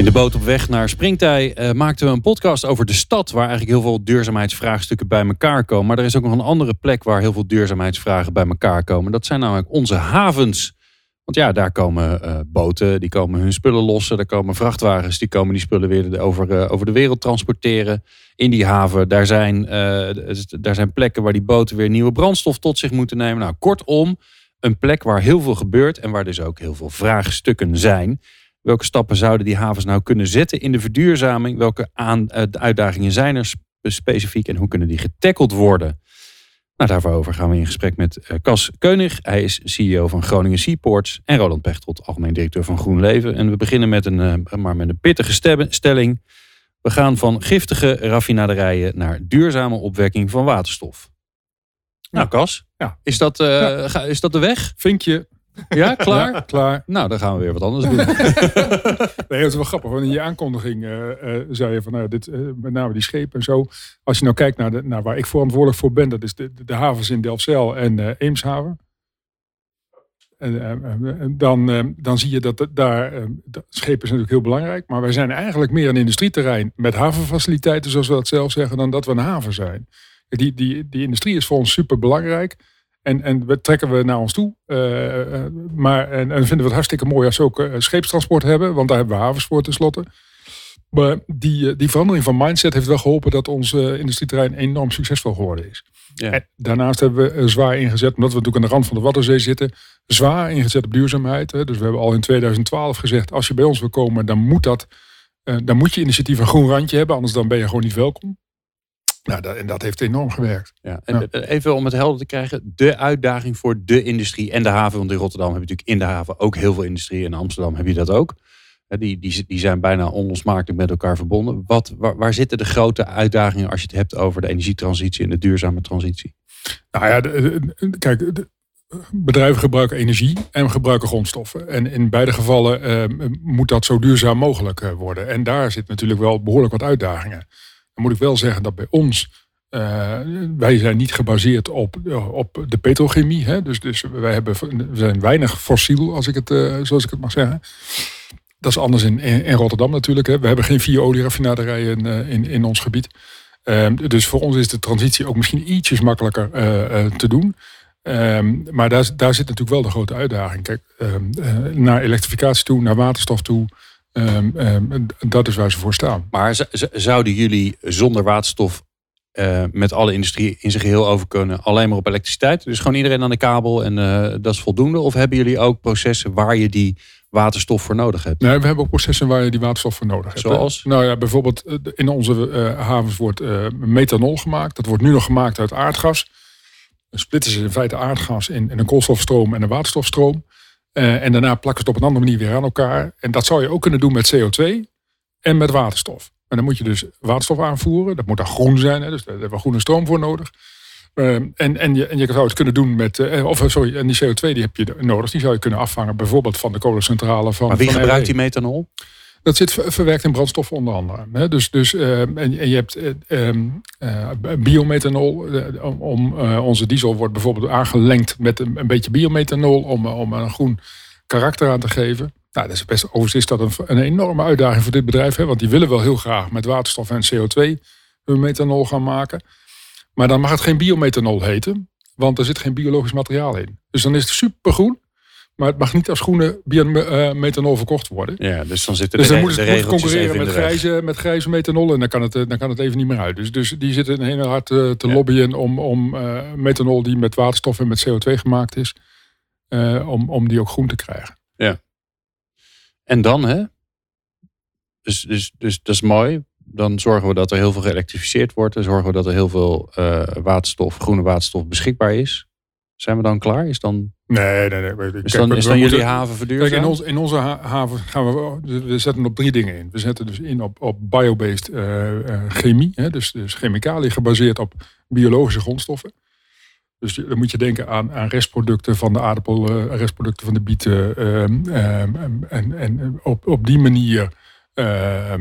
In de boot op weg naar Springtij uh, maakten we een podcast over de stad, waar eigenlijk heel veel duurzaamheidsvraagstukken bij elkaar komen. Maar er is ook nog een andere plek waar heel veel duurzaamheidsvragen bij elkaar komen. Dat zijn namelijk onze havens. Want ja, daar komen uh, boten, die komen hun spullen lossen. Daar komen vrachtwagens, die komen die spullen weer over, uh, over de wereld transporteren. In die haven, daar zijn, daar zijn plekken waar die boten weer nieuwe brandstof tot zich moeten nemen. Nou, kortom, een plek waar heel veel gebeurt en waar dus ook heel veel vraagstukken zijn. Welke stappen zouden die havens nou kunnen zetten in de verduurzaming? Welke aan, uh, uitdagingen zijn er specifiek en hoe kunnen die getackeld worden? Nou, daarover gaan we in gesprek met uh, Cas Keunig. Hij is CEO van Groningen Seaports. En Roland Pechtold, algemeen directeur van GroenLeven. En we beginnen met een, uh, maar met een pittige stelling. We gaan van giftige raffinaderijen naar duurzame opwekking van waterstof. Nou, Cas, ja. Is, dat, ja. Is dat de weg? Vinkje. Ja, klaar? klaar. Nou, dan gaan we weer wat anders doen. nee, dat is wel grappig. Want in je aankondiging uh, uh, zei je van, nou, dit, uh, met name die schepen en zo. Als je nou kijkt naar, de, naar waar ik verantwoordelijk voor ben, dat is de, de, de havens in Delfzijl en Eemshaven. En, dan, dan zie je dat daar, schepen is natuurlijk heel belangrijk. Maar wij zijn eigenlijk meer een industrieterrein met havenfaciliteiten, zoals we dat zelf zeggen, dan dat we een haven zijn. Die, die, die industrie is voor ons super belangrijk. En, en we trekken we naar ons toe. Uh, maar, en, en vinden we het hartstikke mooi als we ook uh, scheepstransport hebben. Want daar hebben we havens voor tenslotte. Maar die, die verandering van mindset heeft wel geholpen dat ons industrieterrein enorm succesvol geworden is. Ja. En daarnaast hebben we zwaar ingezet, omdat we natuurlijk aan de rand van de Waddenzee zitten, zwaar ingezet op duurzaamheid. Hè. Dus we hebben al in 2012 gezegd, als je bij ons wil komen, dan moet, dat, dan moet je initiatief een groen randje hebben, anders dan ben je gewoon niet welkom. Nou, dat, en dat heeft enorm gewerkt. Ja, en Even om het helder te krijgen, de uitdaging voor de industrie en de haven. Want in Rotterdam heb je natuurlijk in de haven ook heel veel industrie. En in Amsterdam heb je dat ook. Die, die, die zijn bijna onlosmakelijk met elkaar verbonden. Wat, waar, waar, zitten de grote uitdagingen als je het hebt over de energietransitie en de duurzame transitie? Nou ja, kijk, bedrijven gebruiken energie en gebruiken grondstoffen. En in beide gevallen uh, moet dat zo duurzaam mogelijk uh, worden. En daar zit natuurlijk wel behoorlijk wat uitdagingen moet ik wel zeggen dat bij ons, uh, wij zijn niet gebaseerd op, op de petrochemie. Hè? Dus, dus wij hebben, we zijn weinig fossiel, als ik het, uh, zoals ik het mag zeggen. Dat is anders in, in, Rotterdam natuurlijk. Hè? We hebben geen vier olieraffinaderijen in, in, in ons gebied. Ehm, dus voor ons is de transitie ook misschien ietsjes makkelijker te doen. Um, maar daar, daar zit natuurlijk wel de grote uitdaging. Kijk, um, naar elektrificatie toe, naar waterstof toe. Um, um, dat is waar ze voor staan. Maar zouden jullie zonder waterstof uh, met alle industrie in zijn geheel over kunnen, alleen maar op elektriciteit? Dus gewoon iedereen aan de kabel en uh, dat is voldoende? Of hebben jullie ook processen waar je die waterstof voor nodig hebt? Nee, we hebben ook processen waar je die waterstof voor nodig hebt. Zoals? Nou ja, bijvoorbeeld eh, in onze uh, havens wordt methanol gemaakt. Dat wordt nu nog gemaakt uit aardgas. Dan splitten ze in feite aardgas in, in een koolstofstroom en een waterstofstroom. Uh, en daarna plakken ze het op een andere manier weer aan elkaar. En dat zou je ook kunnen doen met CO2 en met waterstof. En dan moet je dus waterstof aanvoeren. Dat moet dan groen zijn, hè, dus daar hebben we groene stroom voor nodig. Uh, en, en, je, en je zou het kunnen doen met. Uh, of sorry, en die CO2 die heb je nodig. Die zou je kunnen afvangen, bijvoorbeeld van de kolencentrale van. Maar wie van gebruikt die methanol? Dat zit verwerkt in brandstof onder andere. Dus, dus, uh, en, je hebt uh, biomethanol. om, onze diesel wordt bijvoorbeeld aangelengd met een, een beetje biomethanol om, om een groen karakter aan te geven. Nou, dat is best, overigens is dat een, een enorme uitdaging voor dit bedrijf. Hè? Want die willen wel heel graag met waterstof en CO2 hun methanol gaan maken. Maar dan mag het geen biomethanol heten. Want er zit geen biologisch materiaal in. Dus dan is het supergroen. Maar het mag niet als groene biomethanol verkocht worden. Ja, dus dan zitten dus dan moet het concurreren met grijze, met grijze methanol. En dan kan, het, dan kan het even niet meer uit. Dus, dus die zitten heel hard te, te lobbyen om, om uh, methanol die met waterstof en met CO2 gemaakt is. Uh, om, om die ook groen te krijgen. Ja. En dan hè? Dus, dus, dus dat is mooi. Dan zorgen we dat er heel veel geëlektrificeerd wordt. Dan zorgen we dat er heel veel uh, waterstof, groene waterstof beschikbaar is. Zijn we dan klaar? Is dan Nee, nee, nee. Kijk, is dan, is dan jullie haven verduurzaam? Kijk, in, ons, in onze haven gaan we, we zetten op drie dingen in. We zetten dus in op, op biobased uh, chemie, hè, dus, dus chemicaliën gebaseerd op biologische grondstoffen. Dus dan moet je denken aan, aan restproducten van de aardappel, uh, restproducten van de bieten. Ehm, ehm, en, en op, op die manier uh,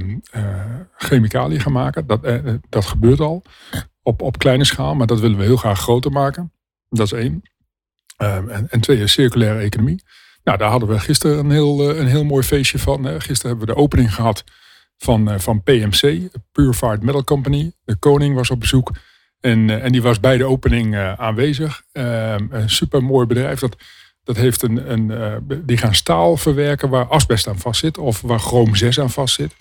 chemicaliën gaan maken. Dat, dat gebeurt al op, op kleine schaal, maar dat willen we heel graag groter maken. Dat is één. En, en twee is circulaire economie. Nou, daar hadden we gisteren een heel, een heel mooi feestje van. Gisteren hebben we de opening gehad van, van PMC, Purified Metal Company. De koning was op bezoek. En, eh, en die was bij de opening aanwezig. Uh, een super mooi bedrijf. Dat, dat heeft een, een, die gaan staal verwerken waar asbest aan vastzit. Of waar chroom 6 aan vastzit.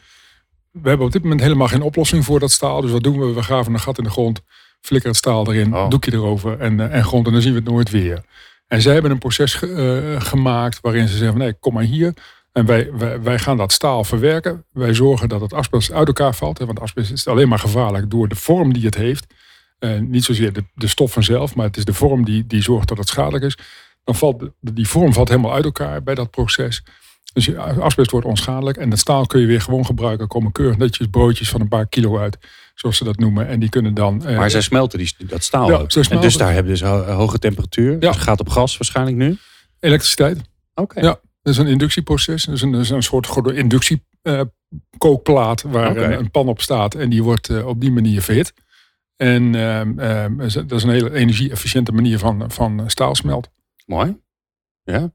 We hebben op dit moment helemaal geen oplossing voor dat staal. Dus wat doen we? We graven een gat in de grond. Flikkeren het staal erin. Oh. Doekje erover. En, en grond. En dan zien we het nooit weer. En zij hebben een proces gemaakt waarin ze zeggen: nee, kom maar hier. En wij, wij, wij, gaan dat staal verwerken. Wij zorgen dat het asbest uit elkaar valt. Hè, want asbest is alleen maar gevaarlijk door de vorm die het heeft. Uh, niet zozeer de, de stof vanzelf, maar het is de vorm die, die zorgt dat het schadelijk is. Dan valt die vorm valt helemaal uit elkaar bij dat proces. Dus asbest wordt onschadelijk en dat staal kun je weer gewoon gebruiken. Komen keurig netjes broodjes van een paar kilo uit, zoals ze dat noemen. En die kunnen dan. Uh, maar zij smelten die, dat staal. Ja, en dus daar hebben ze dus hoge temperatuur. Ja. Dus het gaat op gas waarschijnlijk nu. Elektriciteit. Oké. Ja, dat is een inductieproces. Dat is een, dat is een soort inductiekookplaat uh, waar okay. een, een, pan op staat en die wordt uh, op die manier verhit. En ehm, ehm, dat is een hele energie-efficiënte manier van, van staalsmelt. Mooi. Ja.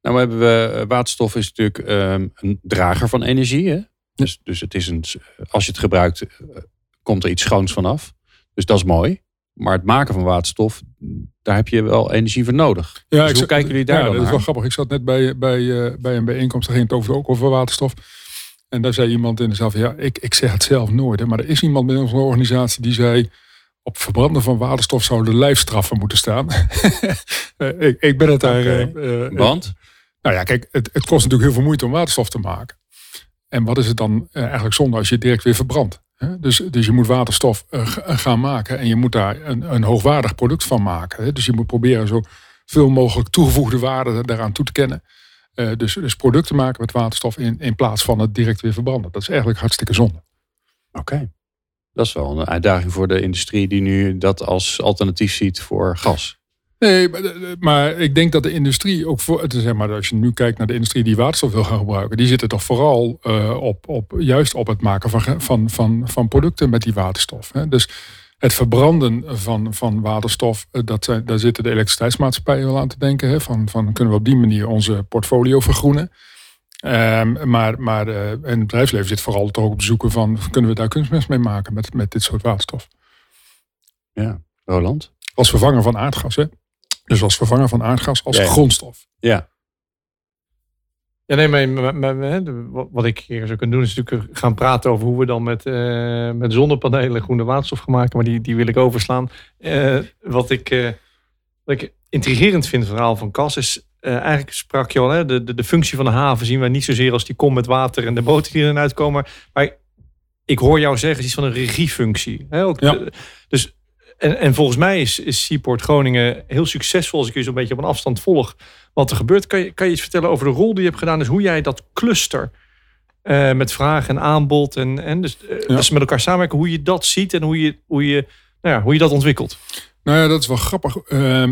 Nou hebben we, eh, waterstof is natuurlijk ehm, een drager van energie. Hè? Dus, dus het is een, als je het gebruikt, eh, komt er iets schoons vanaf. Dus dat is mooi. Maar het maken van waterstof, daar heb je wel energie voor nodig. Ja, dus hoe kijken jullie daar ja, dan dat is wel grappig. Ik zat net bij, bij, eh, bij een bijeenkomst, daar ging het over, ook over waterstof. En daar zei iemand in dezelfde, ja, ik, ik zeg het zelf nooit. Hè, maar er is iemand bij onze organisatie die zei, op verbranden van waterstof zouden lijfstraffen moeten staan. Eh, ik, ik, ben het daar... Okay. Uh, Want? Nou ja, kijk, het, het, kost natuurlijk heel veel moeite om waterstof te maken. En wat is het dan eigenlijk zonde als je direct weer verbrandt? Dus, dus je moet waterstof gaan maken en je moet daar een, een hoogwaardig product van maken. Dus je moet proberen zo veel mogelijk toegevoegde waarde daaraan toe te kennen. Dus, dus producten maken met waterstof in, in plaats van het direct weer verbranden. Dat is eigenlijk hartstikke zonde. Oké. Dat is wel een uitdaging voor de industrie die nu dat als alternatief ziet voor gas. Nee, maar ik denk dat de industrie ook voor. Zeg maar, als je nu kijkt naar de industrie die waterstof wil gaan gebruiken, die zitten toch vooral uh, op, op, juist op het maken van, van, van, van producten met die waterstof. Hè. Dus het verbranden van, van waterstof, eh, dat zijn, daar zitten de elektriciteitsmaatschappijen wel aan te denken. Hè, van, van kunnen we op die manier onze portfolio vergroenen. Um, maar maar uh, en het bedrijfsleven zit vooral toch op zoeken van kunnen we daar kunstmest mee maken met, met dit soort waterstof. Ja, Roland? Als vervanger van aardgas, hè? Dus als vervanger van aardgas als grondstof. Ja. Ja, nee, maar, maar, maar, wat ik hier zou kunnen doen is natuurlijk gaan praten over hoe we dan met, uh, met zonnepanelen groene waterstof gaan maken. Maar die, die wil ik overslaan. Uh, wat, ik, uh, wat ik intrigerend vind, het verhaal van Cas, is eigenlijk sprak je al, hè, de, de, de functie van de haven zien we niet zozeer als die kom met water en de boten die erin uitkomen. Maar ik hoor jou zeggen, iets van een regiefunctie. Hè? Ook ja. dus en, en volgens mij is, is Seaport Groningen heel succesvol als ik je zo'n beetje op een afstand volg wat er gebeurt. Kan je, kan je iets vertellen over de rol die je hebt gedaan? Dus hoe jij dat cluster uh, met vraag en aanbod en, en dus, uh, ja. dus met elkaar samenwerken, hoe je dat ziet en hoe je, hoe je, nou ja, hoe je dat ontwikkelt. Nou ja, dat is wel grappig. Uh,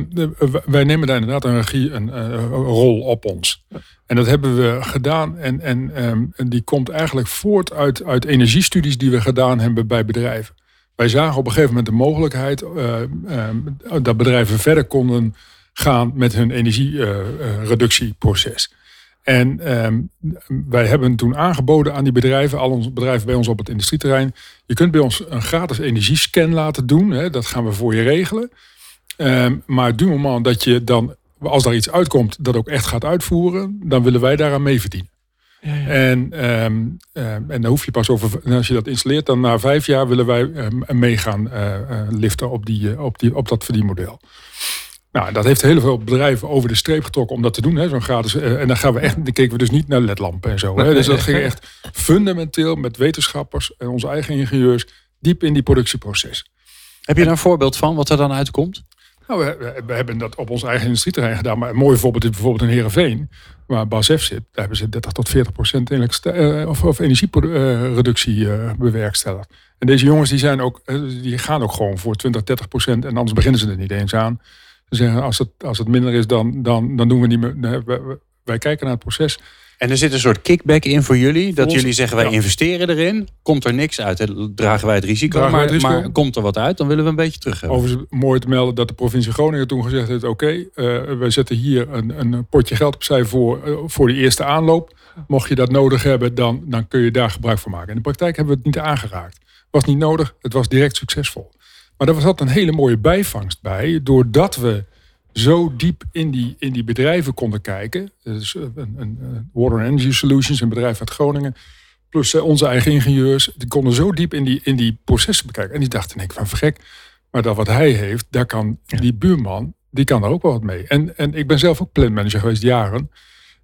wij nemen daar inderdaad een regie, een, een rol op ons. En dat hebben we gedaan. En, en, um, en die komt eigenlijk voort uit, uit energiestudies die we gedaan hebben bij bedrijven. Wij zagen op een gegeven moment de mogelijkheid uh, dat bedrijven verder konden gaan met hun energiereductieproces. En um, wij hebben toen aangeboden aan die bedrijven, al onze bedrijven bij ons op het industrieterrein, je kunt bij ons een gratis energiescan laten doen. Hè, dat gaan we voor je regelen. Um, maar du moment dat je dan, als daar iets uitkomt, dat ook echt gaat uitvoeren, dan willen wij daaraan mee verdienen. Ja, ja. En, um, um, en dan hoef je pas over, als je dat installeert, dan na vijf jaar willen wij um, meegaan uh, uh, liften op, die, op, die, op dat verdienmodel. Nou, dat heeft heel veel bedrijven over de streep getrokken om dat te doen. Zo'n gratis. Uh, en dan gaan we echt, dan keken we dus niet naar ledlampen en zo. Hè. Dus dat ging echt fundamenteel met wetenschappers en onze eigen ingenieurs diep in die productieproces. Heb je daar een voorbeeld van wat er dan uitkomt? Nou, we, hebben dat op ons eigen industrieterrein gedaan. Maar een mooi voorbeeld is bijvoorbeeld in Heerenveen. Waar BASF zit. Daar hebben ze 30 tot 40 procent uh, of, of energiereductie uh, bewerkstelligd. En deze jongens die zijn ook, die gaan ook gewoon voor 20, 30 procent. En anders beginnen ze er niet eens aan. Ze zeggen als het, als het minder is, dan, dan, dan doen we niet meer. wij kijken naar het proces. En er zit een soort kickback in voor jullie. Dat jullie zeggen wij investeren erin. Komt er niks uit, dragen wij het risico. Maar, maar, komt er wat uit, dan willen we een beetje terug hebben. Overigens mooi te melden dat de provincie Groningen toen gezegd heeft... oké, okay, uh, eh, wij zetten hier een, een potje geld opzij voor, uh, voor die eerste aanloop. Mocht je dat nodig hebben, dan, dan kun je daar gebruik van maken. In de praktijk hebben we het niet aangeraakt. Het was niet nodig, het was direct succesvol. Maar er was altijd een hele mooie bijvangst bij. Doordat we zo diep in die, in die bedrijven konden kijken. Dus een, een, een Water Energy Solutions, een bedrijf uit Groningen. Plus eh, onze eigen ingenieurs. Die konden zo diep in die, in die processen bekijken. En die dachten, ik van vergek. Maar dat wat hij heeft, daar kan die buurman, die kan daar ook wel wat mee. En, en ik ben zelf ook planmanager geweest jaren.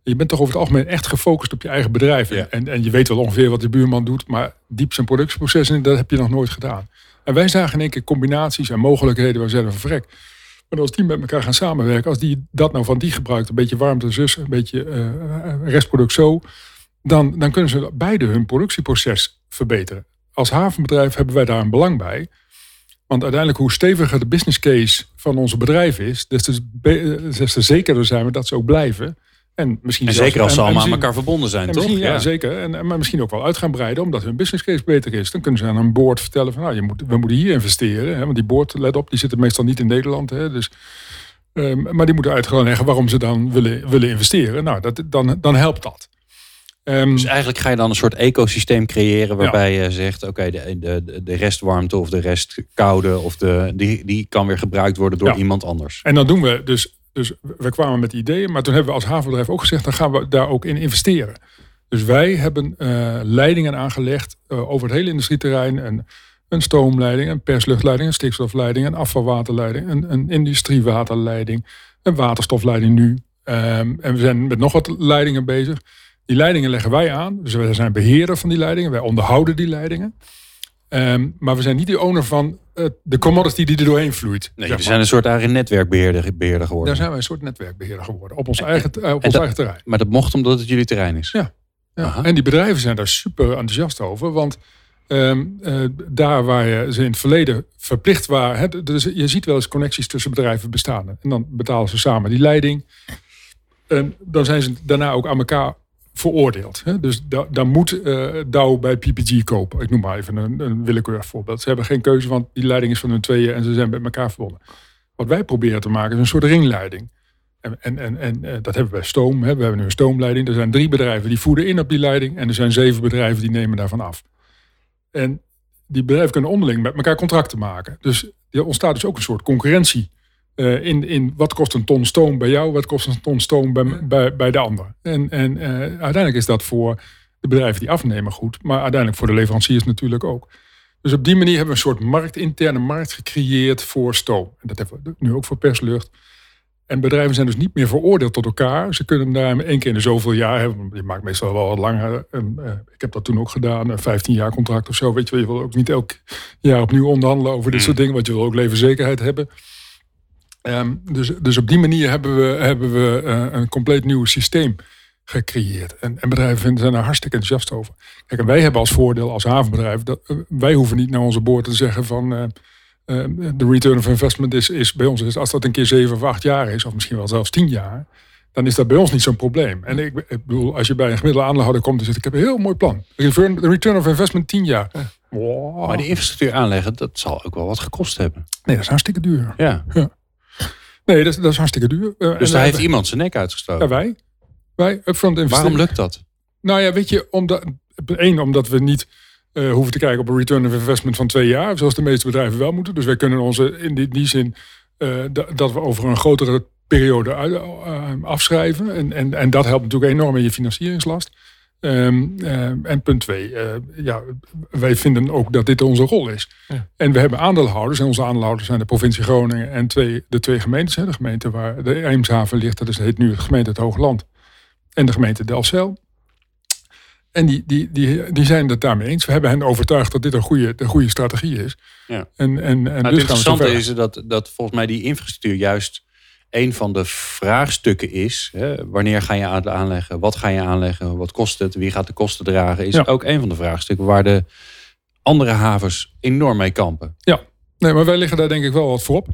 Je bent toch over het algemeen echt gefocust op je eigen bedrijf. En, en je weet wel ongeveer wat de buurman doet. Maar diep zijn productieprocessen, dat heb je nog nooit gedaan. En wij zagen in één keer combinaties en mogelijkheden waar we zeiden van verrek maar als die met elkaar gaan samenwerken, als die dat nou van die gebruikt, een beetje warmte zus, een beetje uh, restproduct zo, dan, dan kunnen ze beide hun productieproces verbeteren. Als havenbedrijf hebben wij daar een belang bij. Want uiteindelijk, hoe steviger de business case van onze bedrijf is, des te, des te zekerder zijn we dat ze ook blijven. En, misschien zeker als ze allemaal aan elkaar verbonden zijn, toch? Ja, zeker. En, maar misschien ook wel uit gaan breiden, omdat hun business case beter is. Dan kunnen ze aan een board vertellen van, nou, je moet, we moeten hier investeren. Hè, want die board, let op, die zitten meestal niet in Nederland. Hè, dus, um, maar die moeten uit gewoon leggen waarom ze dan willen, willen investeren. Nou, dat, dan, dan helpt dat. Um, dus eigenlijk ga je dan een soort ecosysteem creëren waarbij je zegt, oké, de, de, de restwarmte of de restkoude of de, die, die kan weer gebruikt worden door iemand anders. En dan doen we dus dus we kwamen met ideeën, maar toen hebben we als havenbedrijf ook gezegd, dan gaan we daar ook in investeren. Dus wij hebben uh, leidingen aangelegd uh, over het hele industrieterrein. En een stoomleiding, een persluchtleiding, een stikstofleiding, een afvalwaterleiding, een, een industriewaterleiding, een waterstofleiding nu. Um, en we zijn met nog wat leidingen bezig. Die leidingen leggen wij aan. Dus wij zijn beheerder van die leidingen. Wij onderhouden die leidingen. Um, maar we zijn niet de owner van uh, de commodity die er doorheen vloeit. Nee, we zijn een soort eigen netwerkbeheerder beheerder geworden. Daar zijn wij een soort netwerkbeheerder geworden. Op ons, eigen, uh, op ons eigen terrein. Maar dat mocht omdat het jullie terrein is? Ja. ja. En die bedrijven zijn daar super enthousiast over. Want um, uh, daar waar je ze in het verleden verplicht waren. Dus je ziet wel eens connecties tussen bedrijven bestaan. En dan betalen ze samen die leiding. En dan zijn ze daarna ook aan elkaar veroordeeld. Hè? Dus dan moet uh, Dow bij PPG kopen. Ik noem maar even een, willekeurig voorbeeld. Ze hebben geen keuze, want die leiding is van hun tweeën en ze zijn met elkaar verbonden. Wat wij proberen te maken is een soort ringleiding. En, en, en, en uh, dat hebben we bij stoom. Hè? We hebben nu een stoomleiding. Er zijn drie bedrijven die voeden in op die leiding. En er zijn zeven bedrijven die nemen daarvan af. En die bedrijven kunnen onderling met elkaar contracten maken. Dus er ontstaat dus ook een soort concurrentie uh, in, in wat kost een ton stoom bij jou, wat kost een ton stoom bij, bij, bij de ander. En, en uh, uiteindelijk is dat voor de bedrijven die afnemen goed, maar uiteindelijk voor de leveranciers natuurlijk ook. Dus op die manier hebben we een soort markt, interne markt gecreëerd voor stoom. En dat hebben we nu ook voor perslucht. En bedrijven zijn dus niet meer veroordeeld tot elkaar. Ze kunnen daar één keer in de zoveel jaar hebben. Je maakt meestal wel wat langer. Uh, ik heb dat toen ook gedaan, een 15 jaar contract of zo. Weet je, je wil ook niet elk jaar opnieuw onderhandelen over dit mm. soort dingen, want je wil ook levenzekerheid hebben. Ehm, dus, dus op die manier hebben we, hebben we uh, een compleet nieuw systeem gecreëerd. En, en bedrijven vinden, zijn daar hartstikke enthousiast over. Kijk, en wij hebben als voordeel als havenbedrijf, dat, uh, wij hoeven niet naar onze boord te zeggen van uh, de return of investment is, is bij ons, is, als dat een keer zeven of acht jaar is, of misschien wel zelfs tien jaar, dan is dat bij ons niet zo'n probleem. En ik, ik, bedoel, als je bij een gemiddelde aandeelhouder komt en zegt, ik heb een heel mooi plan. Return, de return of investment tien jaar. Wow. Maar die infrastructuur aanleggen, dat zal ook wel wat gekost hebben. Nee, dat is hartstikke duur. Ja. ja. Nee, dat, dat is hartstikke duur. Uh, dus daar heeft iemand zijn nek uitgestoken? Ja, wij. Wij, upfront. Waarom lukt dat? Nou ja, weet je, omdat, één, omdat we niet uh, hoeven te kijken op een return of investment van twee jaar, zoals de meeste bedrijven wel moeten. Dus wij kunnen onze, in die, die zin, uh, dat we over een grotere periode afschrijven. En, en, en dat helpt natuurlijk enorm in je financieringslast. Um, uh, en punt twee, uh, ja, wij vinden ook dat dit onze rol is. Ja. En we hebben aandeelhouders. En onze aandeelhouders zijn de provincie Groningen en twee, de twee gemeentes. Hè, de gemeente waar de Eemshaven ligt, dat is, heet nu de gemeente het Hoogland. En de gemeente Delfzijl. En die, die, die, die zijn het daarmee eens. We hebben hen overtuigd dat dit een goede, een goede strategie is. Ja. En, en, en Nou, dus het gaan we zo interessante is dat, dat volgens mij die infrastructuur juist een van de vraagstukken is. Hè, wanneer ga je aan- aanleggen? Wat ga je aanleggen? Wat kost het? Wie gaat de kosten dragen? Is Ja. ook een van de vraagstukken waar de andere havens enorm mee kampen. Nee, maar wij liggen daar denk ik wel wat voor op.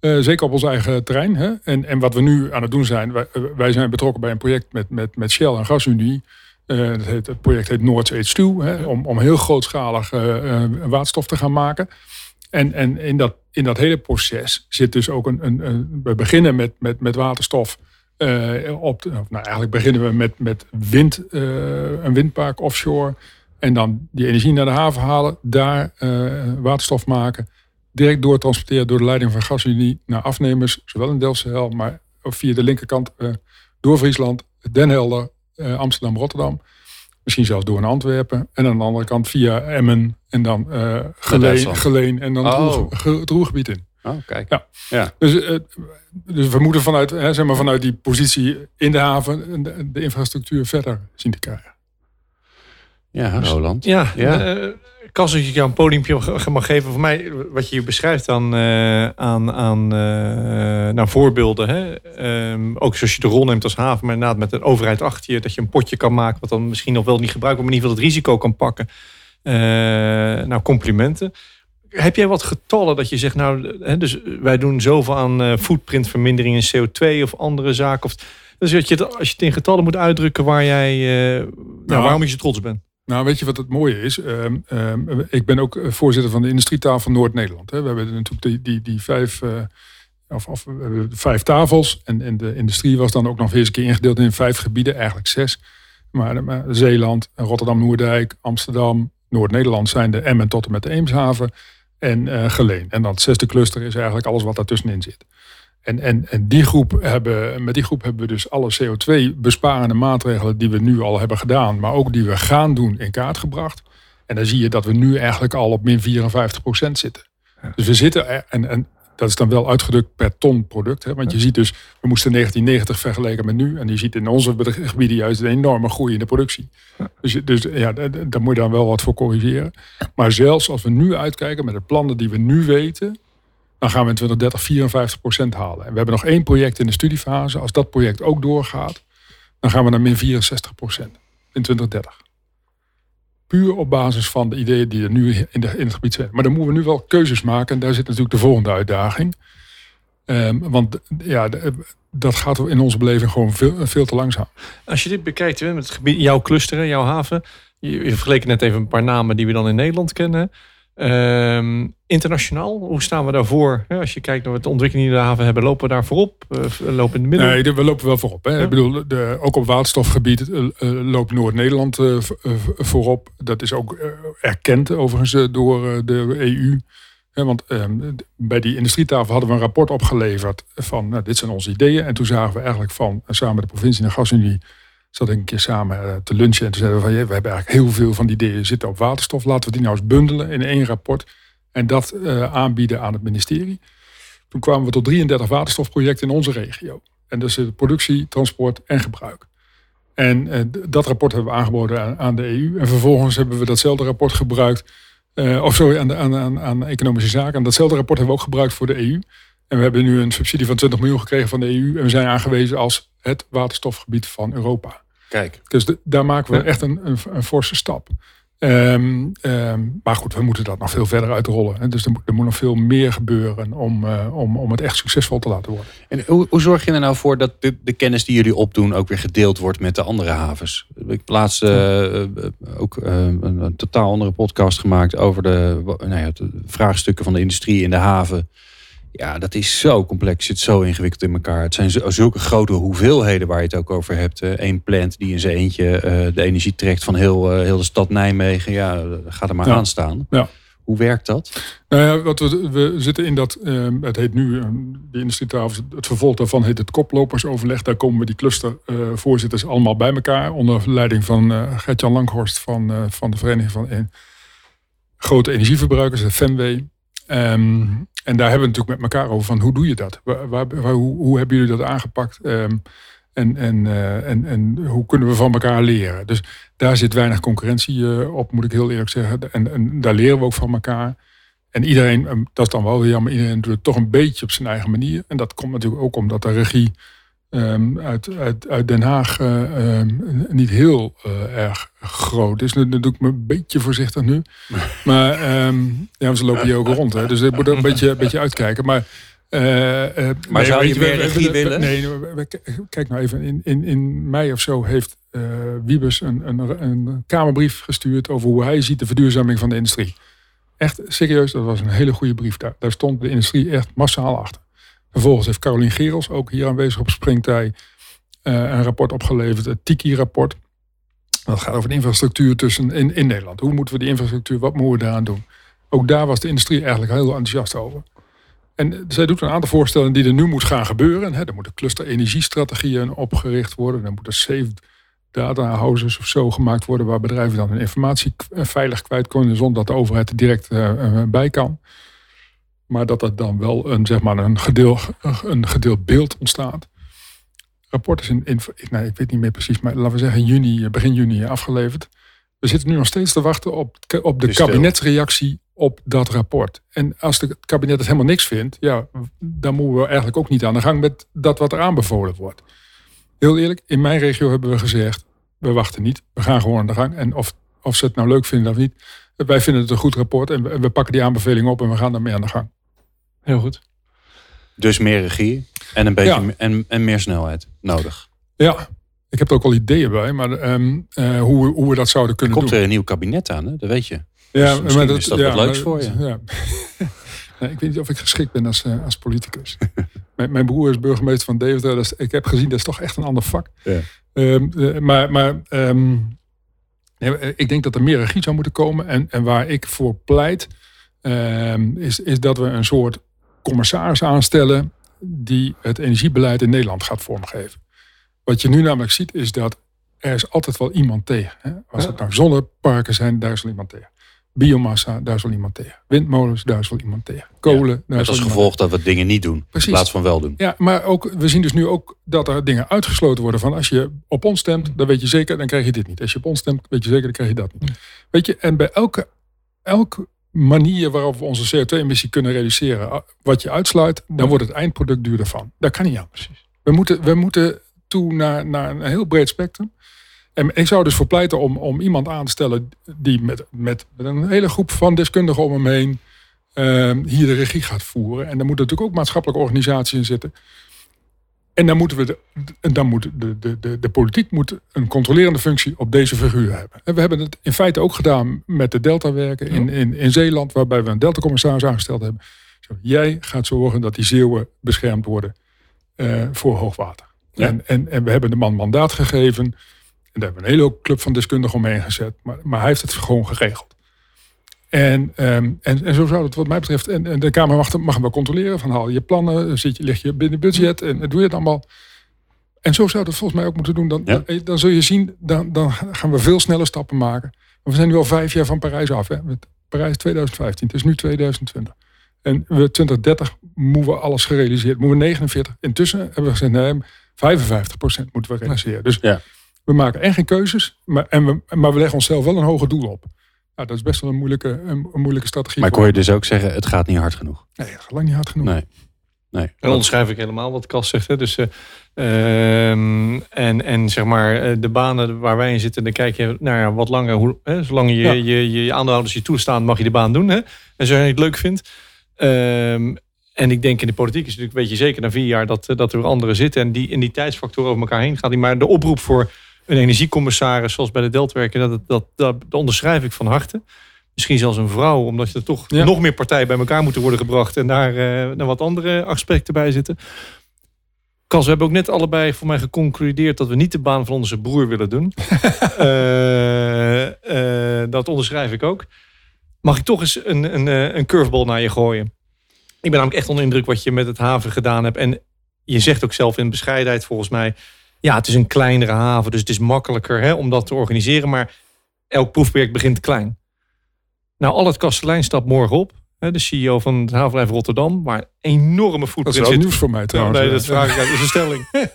Eh, zeker op ons eigen terrein. Hè? En, en wat we nu aan het doen zijn, wij, eh, wij zijn betrokken bij een project met, met, met Shell en GasUnie. Eh, dat heet, het project heet Noord's H2, hè? Om, om heel grootschalig eh, eh, waterstof te gaan maken. En, en in, dat, in dat hele proces zit dus ook een. een, een- we beginnen met, met, met waterstof. eh, op nou, eigenlijk beginnen we met, met wind, eh, een windpark offshore. En dan die energie naar de haven halen, daar eh, waterstof maken direct doortransporteren door de leiding van GasUnie naar afnemers, zowel in Delfzijl, maar via de linkerkant door Friesland, Den Helder, Amsterdam, Rotterdam. Misschien zelfs door naar Antwerpen. En aan de andere kant via Emmen en dan eh Geleen, en dan het, Oh. Het Roergebied in. Oh, kijk. Ja. ja. Dus, eh, dus we moeten vanuit, hè, zeg maar, vanuit die positie in de haven de, de infrastructuur verder zien te krijgen. Ja, Roland. Ja, Ja. als ik jou een podiumpje mag- geven. Voor mij, wat je hier beschrijft aan, eh, aan, aan eh, nou, voorbeelden. Hè? Ehm, ook zoals je de rol neemt als haven, maar inderdaad met een overheid achter je. Dat je een potje kan maken, wat dan misschien nog wel niet gebruikt wordt, maar in ieder geval het risico kan pakken. Eh, nou, complimenten. Heb jij wat getallen dat je zegt, nou, hè, dus wij doen zoveel aan eh, footprintvermindering in CO2 of andere zaken? Of, dus dat je, het- als je het in getallen moet uitdrukken waar jij, eh, nou, waarom je zo trots bent. Nou, weet je wat het mooie is? Ehm, ehm, ik ben ook eh, voorzitter van de industrietafel Noord-Nederland. We hebben natuurlijk die, die, die vijf, eh, of, of, vijf tafels. En, de industrie was dan ook nog eens een keer ingedeeld in vijf gebieden, eigenlijk zes. Maar, Zeeland, Rotterdam-Noordijk, Amsterdam, Noord-Nederland zijn de Emmen tot en met de Eemshaven. En eh, Geleen. En dan het zesde cluster is eigenlijk alles wat daartussenin zit. En, en, en die groep hebben, met die groep hebben we dus alle CO2-besparende maatregelen die we nu al hebben gedaan, maar ook die we gaan doen, in kaart gebracht. En dan zie je dat we nu eigenlijk al op min 54% zitten. Dus we zitten, en, en dat is dan wel uitgedrukt per ton product. Hè? Want je ziet dus, we moesten 1990 vergeleken met nu. En je ziet in onze gebieden juist een enorme groei in de productie. Dus, dus ja, da- da- daar moet je dan wel wat voor corrigeren. Maar zelfs als we nu uitkijken met de plannen die we nu weten, dan gaan we in 2030 54 procent halen. En we hebben nog één project in de studiefase. Als dat project ook doorgaat, dan gaan we naar min 64 procent in 2030. Puur op basis van de ideeën die er nu in, de, in het gebied zijn. Maar dan moeten we nu wel keuzes maken. En daar zit natuurlijk de volgende uitdaging. Ehm, want ja, dat gaat in onze beleving gewoon veel, veel te langzaam. Als je dit bekijkt, met het gebied, jouw cluster, hè, jouw haven. Je, je vergeleken net even een paar namen die we dan in Nederland kennen. Ehm, internationaal, hoe staan we daarvoor? Als je kijkt naar de ontwikkeling die de haven hebben, lopen we daar voorop? Eh, lopen in de middel? Nee, we lopen wel voorop. Hè. Ja. Ik bedoel, de, ook op waterstofgebied eh, eh, loopt Noord-Nederland voorop. Dat is ook erkend overigens door de EU. Hè, want ehm, bij die industrietafel hadden we een rapport opgeleverd van nou, dit zijn onze ideeën. En toen zagen we eigenlijk van, samen met de provincie en de gasunie, zat een keer samen eh, te lunchen. En toen zeiden we van, we hebben eigenlijk heel veel van die ideeën zitten op waterstof. Laten we die nou eens bundelen in één rapport. En dat eh, aanbieden aan het ministerie. Toen kwamen we tot 33 waterstofprojecten in onze regio. En de productie, transport en gebruik. En dat rapport hebben we aangeboden aan, de EU. En vervolgens hebben we datzelfde rapport gebruikt. of sorry, aan, de, aan, aan, aan economische zaken. En datzelfde rapport hebben we ook gebruikt voor de EU. En we hebben nu een subsidie van 20 miljoen gekregen van de EU. En we zijn aangewezen als het waterstofgebied van Europa. Kijk. Dus de- daar maken we Ja. echt een, een, een forse stap. Ehm, ehm, maar goed, we moeten dat nog veel verder uitrollen. Hè. Dus er moet, er moet nog veel meer gebeuren om, eh, om, om het echt succesvol te laten worden. En hoe, hoe zorg je er nou voor dat de, de kennis die jullie opdoen ook weer gedeeld wordt met de andere havens? Ik heb laatst eh, eh, ook eh, een, een totaal andere podcast gemaakt over de, nou ja, de vraagstukken van de industrie in de haven. Ja, dat is zo complex, zit zo ingewikkeld in elkaar. Het zijn zulke grote hoeveelheden waar je het ook over hebt. Eén plant die in zijn eentje eh, de energie trekt van heel, eh, heel de stad Nijmegen. Ja, ga er maar Ja. aan staan. Ja. Hoe werkt dat? Nou ja, wat we, we zitten in dat, het heet nu, de industrietafel, het vervolg daarvan heet het koplopersoverleg. Daar komen we die clustervoorzitters allemaal bij elkaar. Onder leiding van eh Gert-Jan Langhorst van, eh, van de Vereniging van eh, Grote Energieverbruikers, de FEMW. Ehm, en daar hebben we natuurlijk met elkaar over van hoe doe je dat? Waar, hoe, hoe hebben jullie dat aangepakt? Ehm, En, en, uh, en, en hoe kunnen we van elkaar leren? Dus daar zit weinig concurrentie uh, op, moet ik heel eerlijk zeggen. En, en daar leren we ook van elkaar. En iedereen, dat is dan wel jammer, iedereen doet het toch een beetje op zijn eigen manier. En dat komt natuurlijk ook omdat de regie um, uit, uit, uit, Den Haag uh, um, niet heel uh, erg groot is. Nu, nu doe ik me een beetje voorzichtig nu. Maar um, ja, ze lopen hier ook rond. Hè, dus ik moet er een beetje, een beetje uitkijken. Maar, uh, maar nee, zou je meer regie willen? Nee, kijk nou even. In, in, in mei of zo heeft Wiebes een, een, een kamerbrief gestuurd... over hoe hij ziet de verduurzaming van de industrie. Echt serieus, dat was een hele goede brief. Daar, daar stond de industrie echt massaal achter. Vervolgens heeft Carolien Gerels, ook hier aanwezig op Springtij, uh, een rapport opgeleverd, het TIKI-rapport. Dat gaat over de infrastructuur tussen, in, in Nederland. Hoe moeten we die infrastructuur, wat moeten we daaraan doen? Ook daar was de industrie eigenlijk heel enthousiast over. En zij doet een aantal voorstellen die er nu moet gaan gebeuren. er moeten cluster-energiestrategieën opgericht worden. Er moeten safe data houses of zo gemaakt worden... waar bedrijven dan hun informatie veilig kwijt kunnen... zonder dat de overheid er direct uh, bij kan. Maar dat er dan wel een, zeg maar een, gedeel, een gedeeld beeld ontstaat. Rapport is in, in nee, ik weet niet meer precies, maar laten we zeggen juni, begin juni afgeleverd. We zitten nu nog steeds te wachten op, op de kabinetsreactie op dat rapport. En als het kabinet het helemaal niks vindt, ja, dan moeten we eigenlijk ook niet aan de gang met dat wat er aanbevolen wordt. Heel eerlijk, in mijn regio hebben we gezegd, we wachten niet, we gaan gewoon aan de gang. En of, of ze het nou leuk vinden of niet, wij vinden het een goed rapport en we, we pakken die aanbeveling op en we gaan daarmee aan de gang. Heel goed. Dus meer regie en een beetje en, en meer snelheid nodig. Ja, ik heb er ook al ideeën bij, maar um, uh, hoe, hoe we dat zouden kunnen er komt doen. er een nieuw kabinet aan, hè? dat weet je. Ja, dus maar dat, is dat ja, wat leuks voor je. Ja. nee, ik weet niet of ik geschikt ben als, uh, als politicus. mijn, mijn, broer is burgemeester van Deventer. Dus ik heb gezien, dat is toch echt een ander vak. Ja. Um, uh, maar maar um, ik denk dat er meer regie zou moeten komen. En, en waar ik voor pleit, is, is dat we een soort commissaris aanstellen die het energiebeleid in Nederland gaat vormgeven. Wat je nu namelijk ziet is dat er is altijd wel iemand tegen. Hè? Als het nou zonneparken zijn, daar is wel iemand tegen. Biomassa, daar is wel iemand tegen. Windmolens, daar is wel iemand tegen. Kolen, ja, daar is als gevolg dat we dingen niet doen, Precies. in plaats van wel doen. Ja, maar ook, we zien dus nu ook dat er dingen uitgesloten worden van als je op ons stemt, dan weet je zeker, dan krijg je dit niet. Als je op ons stemt, weet je zeker, dan krijg je dat niet. Weet je, en bij elke, elke manier waarop we onze CO2-emissie kunnen reduceren, wat je uitsluit, dan wordt het eindproduct duurder van. Dat kan niet anders. We moeten, we moeten toe naar, naar een heel breed spectrum. En ik zou dus voor pleiten om, om iemand aan te stellen die met, met, met een hele groep van deskundigen om hem heen uh, hier de regie gaat voeren. En daar moeten natuurlijk ook maatschappelijke organisaties in zitten. En dan, moeten we de, dan moet de, de, de, de politiek moet een controlerende functie op deze figuur hebben. En we hebben het in feite ook gedaan met de Delta-werken in, in, in Zeeland, waarbij we een Delta-commissaris aangesteld hebben. Zo, jij gaat zorgen dat die zeeuwen beschermd worden uh, voor hoogwater. Ja. En, en, en we hebben de man mandaat gegeven. En daar hebben we een hele club van deskundigen omheen gezet. Maar, maar hij heeft het gewoon geregeld. En, um, en, en zo zou het wat mij betreft. En, en de Kamer mag, mag hem wel controleren. Van haal je plannen, zit je, lig je binnen budget en doe je het allemaal. En zo zou dat volgens mij ook moeten doen. Dan, ja. dan, dan, zul je zien, dan, dan gaan we veel sneller stappen maken. We zijn nu al vijf jaar van Parijs af. Hè? Parijs 2015, het is nu 2020. En we 2030 moeten we alles gerealiseerd. Moeten we 49. Intussen hebben we gezegd, nee, 55% moeten we realiseren. Dus ja. we maken echt geen keuzes. Maar, en we, maar we leggen onszelf wel een hoger doel op. Nou, dat is best wel een moeilijke, een, een moeilijke strategie. Maar kon je dus ook zeggen, het gaat niet hard genoeg? Nee, het gaat lang niet hard genoeg. Nee. Nee. En onderschrijf ik helemaal wat Cas zegt. Hè. Dus, uh, en, en zeg maar, de banen waar wij in zitten, dan kijk je naar wat langer. Hoe, hè, zolang je, ja. je, je, je aandeelhouders je toestaan, mag je de baan doen. Hè. En zo je het leuk vindt. Um, en ik denk in de politiek is natuurlijk, weet je zeker na vier jaar dat, dat er anderen zitten. En die in die tijdsfactor over elkaar heen gaat. Maar de oproep voor een energiecommissaris zoals bij de Deltwerken, dat, dat, dat, dat onderschrijf ik van harte. Misschien zelfs een vrouw, omdat er toch ja. nog meer partijen bij elkaar moeten worden gebracht en daar uh, naar wat andere aspecten bij zitten. Kas, we hebben ook net allebei voor mij geconcludeerd dat we niet de baan van onze broer willen doen. uh, uh, dat onderschrijf ik ook. Mag ik toch eens een, een, een curveball naar je gooien? Ik ben namelijk echt onder indruk wat je met het haven gedaan hebt. En je zegt ook zelf in bescheidenheid volgens mij ja, het is een kleinere haven, dus het is makkelijker hè, om dat te organiseren. Maar elk proefproject begint klein. Nou, al het kastelein stapt morgen op. Hè, de CEO van het havenbedrijf Rotterdam. Maar enorme footprint Dat is wel nieuws voor mij trouwens. nee, dat vraag ik uit. Dat is een stelling.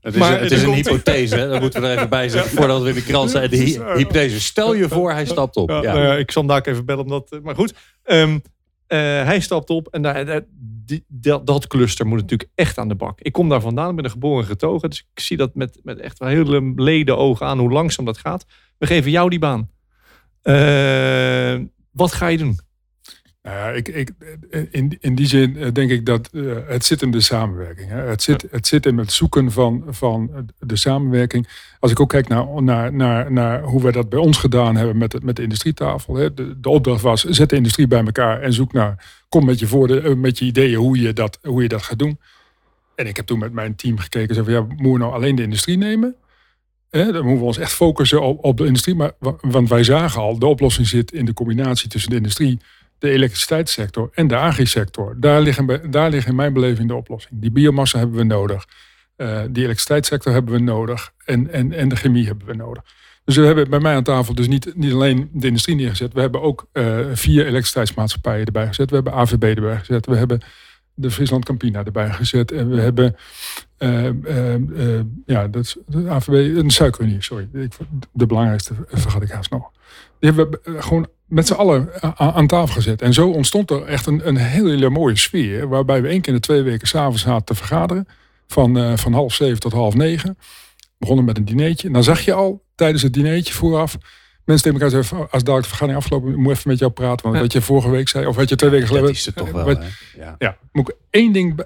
Het is, Maar het is een hypothese, hè? dat moeten we er even bij zetten voordat we in de krant zijn. De hy- hypothese, stel je voor, hij stapt op. Ja, Ja. nou ja, ik zal hem daar ook even bellen. Omdat, eh, maar goed, Ehm, eh, hij stapt op en daar, daar- die, dat, cluster moet natuurlijk echt aan de bak. Ik kom daar vandaan, ik ben een geboren getogen. Dus ik zie dat met, met echt wel hele leden ogen aan hoe langzaam dat gaat. We geven jou die baan. Eh, wat ga je doen? Nou ja, ik, ik, in, in die zin eh, denk ik dat eh, het zit in de samenwerking. Hè. Het, zit, het zit in het zoeken van, van de samenwerking. Als ik ook kijk naar, naar, naar, naar hoe we dat bij ons gedaan hebben met, de- met de industrietafel. Hè. De, de opdracht was, zet de industrie bij elkaar en zoek naar, kom met je, eh, met je ideeën hoe je, dat, hoe je dat gaat doen. En ik heb toen met mijn team gekeken, zo van, ja, moeten we nou alleen de industrie nemen? Hè, dan moeten we ons echt focussen op, op de industrie. Maar, wa- want wij zagen al, de oplossing zit in de combinatie tussen de industrie de elektriciteitssector en de agrisector. Daar liggen, daar liggen in mijn beleving de oplossing. Die biomassa hebben we nodig. Eh, die elektriciteitssector hebben we nodig. En, en, en de chemie hebben we nodig. Dus we hebben bij mij aan tafel dus niet, niet alleen de industrie neergezet. We hebben ook eh, vier elektriciteitsmaatschappijen erbij gezet. We hebben AVB erbij gezet. We hebben de Friesland Campina erbij gezet. En we hebben eh, eh, eh, ja, dat is de AVB, een suikerunie, sorry. Ik, de belangrijkste vergat ik haast nog. Die hebben we eh, gewoon met z'n allen a- aan tafel gezet. En zo ontstond er echt een, een hele mooie sfeer. Waarbij we één keer in de twee weken s'avonds zaten te vergaderen. Van, eh, van half zeven tot half negen. Begonnen met een dineetje. En dan zag je al tijdens het dineetje vooraf. Mensen tegen elkaar zeggen, als dadelijk de vergadering afgelopen is, moet ik even met jou praten. Want Ja. wat je vorige week zei, of wat je twee weken Dat geleden... is het toch wel. wat-? Ja. ja, moet ik één ding.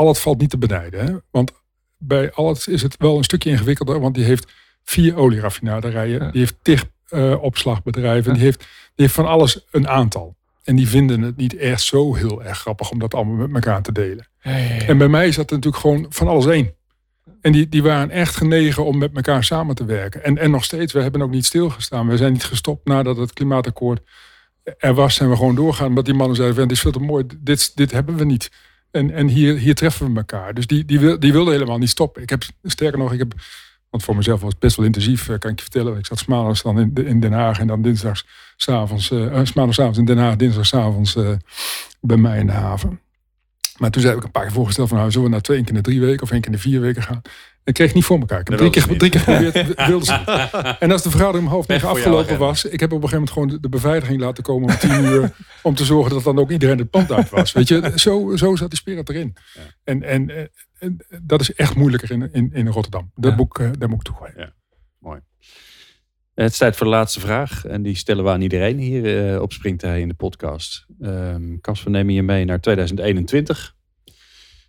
Be- het- het- Al het valt niet te benijden. Hè? Want bij Allet is het wel een stukje ingewikkelder. Want die heeft vier olieraffinaderijen. Ja. Die heeft tig eh, opslagbedrijven. Die, heeft, die heeft van alles een aantal. En die vinden het niet echt zo heel erg grappig om dat allemaal met elkaar te delen. En bij mij is dat natuurlijk gewoon van alles één. En die, die waren echt genegen om met elkaar samen te werken. En, en nog steeds, we hebben ook niet stilgestaan. We zijn niet gestopt nadat het klimaatakkoord er was. Zijn we gewoon doorgaan. Omdat die mannen zeiden, dit is veel te mooi. Dit, dit hebben we niet. En, en hier, hier treffen we elkaar. Dus die, die, wil, die wilde helemaal niet stoppen. Ik heb, sterker nog, ik heb... Want voor mezelf was het best wel intensief, eh, kan ik je vertellen. Ik zat smaandags dan in, in Den Haag en dan dinsdags s'avonds, uh, maandagavond in Den Haag, dinsdagsavonds uh, bij mij in de haven. Maar toen zei ik een paar keer voorgesteld van nou, zullen we naar twee keer in de drie weken of één keer in de vier weken gaan. Ik kreeg niet voor elkaar. Ik heb drie keer, drie keer geprobeerd, wilde ze niet. En als de vergadering om half negen afgelopen was, ik heb op een gegeven moment gewoon de, de beveiliging laten komen om tien uur. Om te zorgen dat dan ook iedereen het pand uit was. Weet je, zo, zo zat die spirit erin. Ja. En, en, eh, en dat is echt moeilijker in, in, in Rotterdam. Dat Ja. moet, ik, eh, daar moet ik toegeven. Het is tijd voor de laatste vraag. En die stellen we aan iedereen hier eh, op Springtij in de podcast. Ehm Kas, we nemen je mee naar 2021.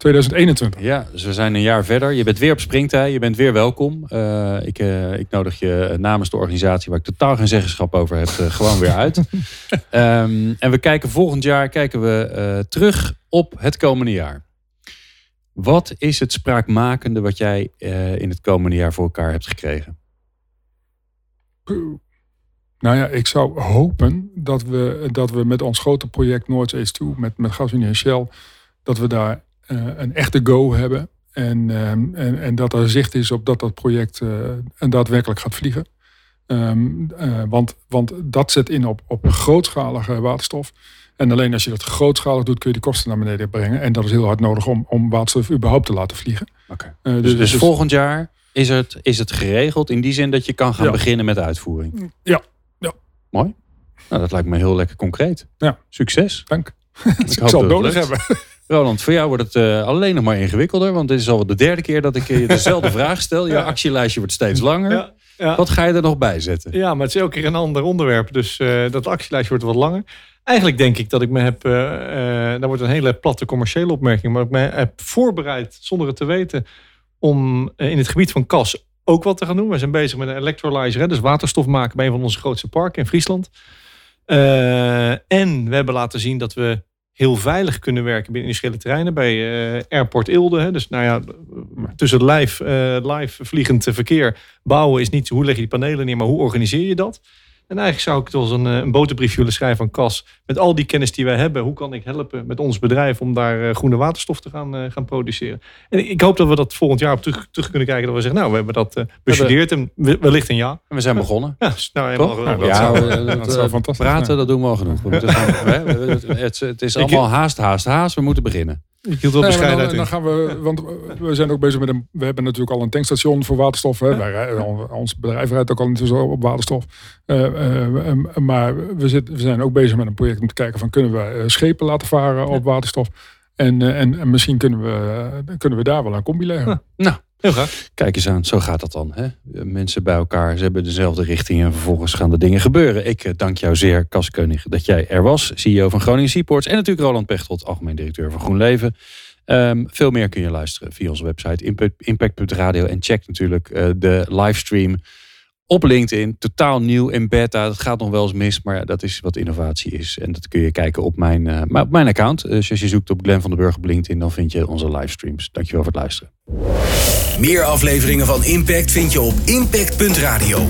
2021. Ja, dus we zijn een jaar verder. Je bent weer op Springtij. Je bent weer welkom. Eh, ik, eh, ik nodig je eh, namens de organisatie waar ik totaal geen zeggenschap over heb, gewoon weer uit. Ehm, en we kijken volgend jaar kijken we, terug op het komende jaar. Wat is het spraakmakende wat jij in het komende jaar voor elkaar hebt gekregen? Nou ja, ik zou hopen dat we, dat we met ons grote project Noordzees 2, met, met GasUnie en Shell, dat we daar een echte go hebben. En, ehm, en, en dat er zicht is op dat dat project eh, en daadwerkelijk gaat vliegen. Ehm, eh, want, want dat zet in op, op grootschalige waterstof. En alleen als je dat grootschalig doet, kun je de kosten naar beneden brengen. En dat is heel hard nodig om, om waterstof überhaupt te laten vliegen. Oké. Eh, Dus, dus volgend jaar is het, is het geregeld in die zin dat je kan gaan Ja. beginnen met de uitvoering? Ja, ja. Mooi. Nou, dat lijkt me heel lekker concreet. Ja. Succes. Dank. Ik ik zal het nodig hebben. Roland, voor jou wordt het eh, alleen nog maar ingewikkelder. Want dit is al de derde keer dat ik je dezelfde vraag stel. Je actielijstje wordt steeds langer. Ja, ja. Wat ga je er nog bij zetten? Ja, maar het is elke keer een ander onderwerp. Dus eh, dat actielijstje wordt wat langer. Eigenlijk denk ik dat ik me heb... eh eh dat wordt een hele platte commerciële opmerking. Maar ik me heb voorbereid, zonder het te weten... om in het gebied van kas ook wat te gaan doen. We zijn bezig met een electrolyzer. Hè, dus waterstof maken bij een van onze grootste parken in Friesland. En we hebben laten zien dat we heel veilig kunnen werken binnen industriële terreinen. Bij eh, Airport Ilde. Hè. Dus nou ja, tussen live, eh, live vliegend verkeer bouwen is niet hoe leg je die panelen neer, maar hoe organiseer je dat? En eigenlijk zou ik het als een, eh, een boterbrief willen schrijven aan Cas. Met al die kennis die wij hebben, hoe kan ik helpen met ons bedrijf om daar eh, groene waterstof te gaan, eh, gaan produceren? En ik hoop dat we dat volgend jaar op terug, terug kunnen kijken. Dat we zeggen, nou, we hebben dat bestudeerd en we- wellicht een ja. En we zijn begonnen. Ja, dus nou, helemaal dat ja, zou- we- dat dat, zou fantastisch praten, zijn. dat doen we al genoeg. We het is allemaal haast, haast, haast. We moeten beginnen. Ik hield wel bescheidenheid dan, dan gaan we, want we zijn ook bezig met een. We hebben natuurlijk al een tankstation voor waterstof. Hè. Wij, ons bedrijf rijdt ook al intussen op waterstof. Eh, eh, eh, maar we, zitten, we zijn ook bezig met een project om te kijken van kunnen we eh, schepen laten varen op waterstof. En, eh, en, en misschien kunnen we, kunnen we daar wel een combi leggen. Nou, Heel graag. Kijk eens aan, zo gaat dat dan. Hè? Mensen bij elkaar, ze hebben dezelfde richting en vervolgens gaan de dingen gebeuren. Ik eh, dank jou zeer, Keunig, dat jij er was. CEO van Groningen Seaports en natuurlijk Roland Pechtold, algemeen directeur van GroenLeven. Ehm, veel meer kun je luisteren via onze website impact- impact.radio. En check natuurlijk eh, de livestream op LinkedIn. Totaal nieuw in beta. Dat gaat nog wel eens mis, maar dat is wat innovatie is. En dat kun je kijken op mijn, eh, op mijn account. Dus als je zoekt op Glenn van den Burg op LinkedIn, dan vind je onze livestreams. Dankjewel voor het luisteren. Meer afleveringen van Impact vind je op impact.radio.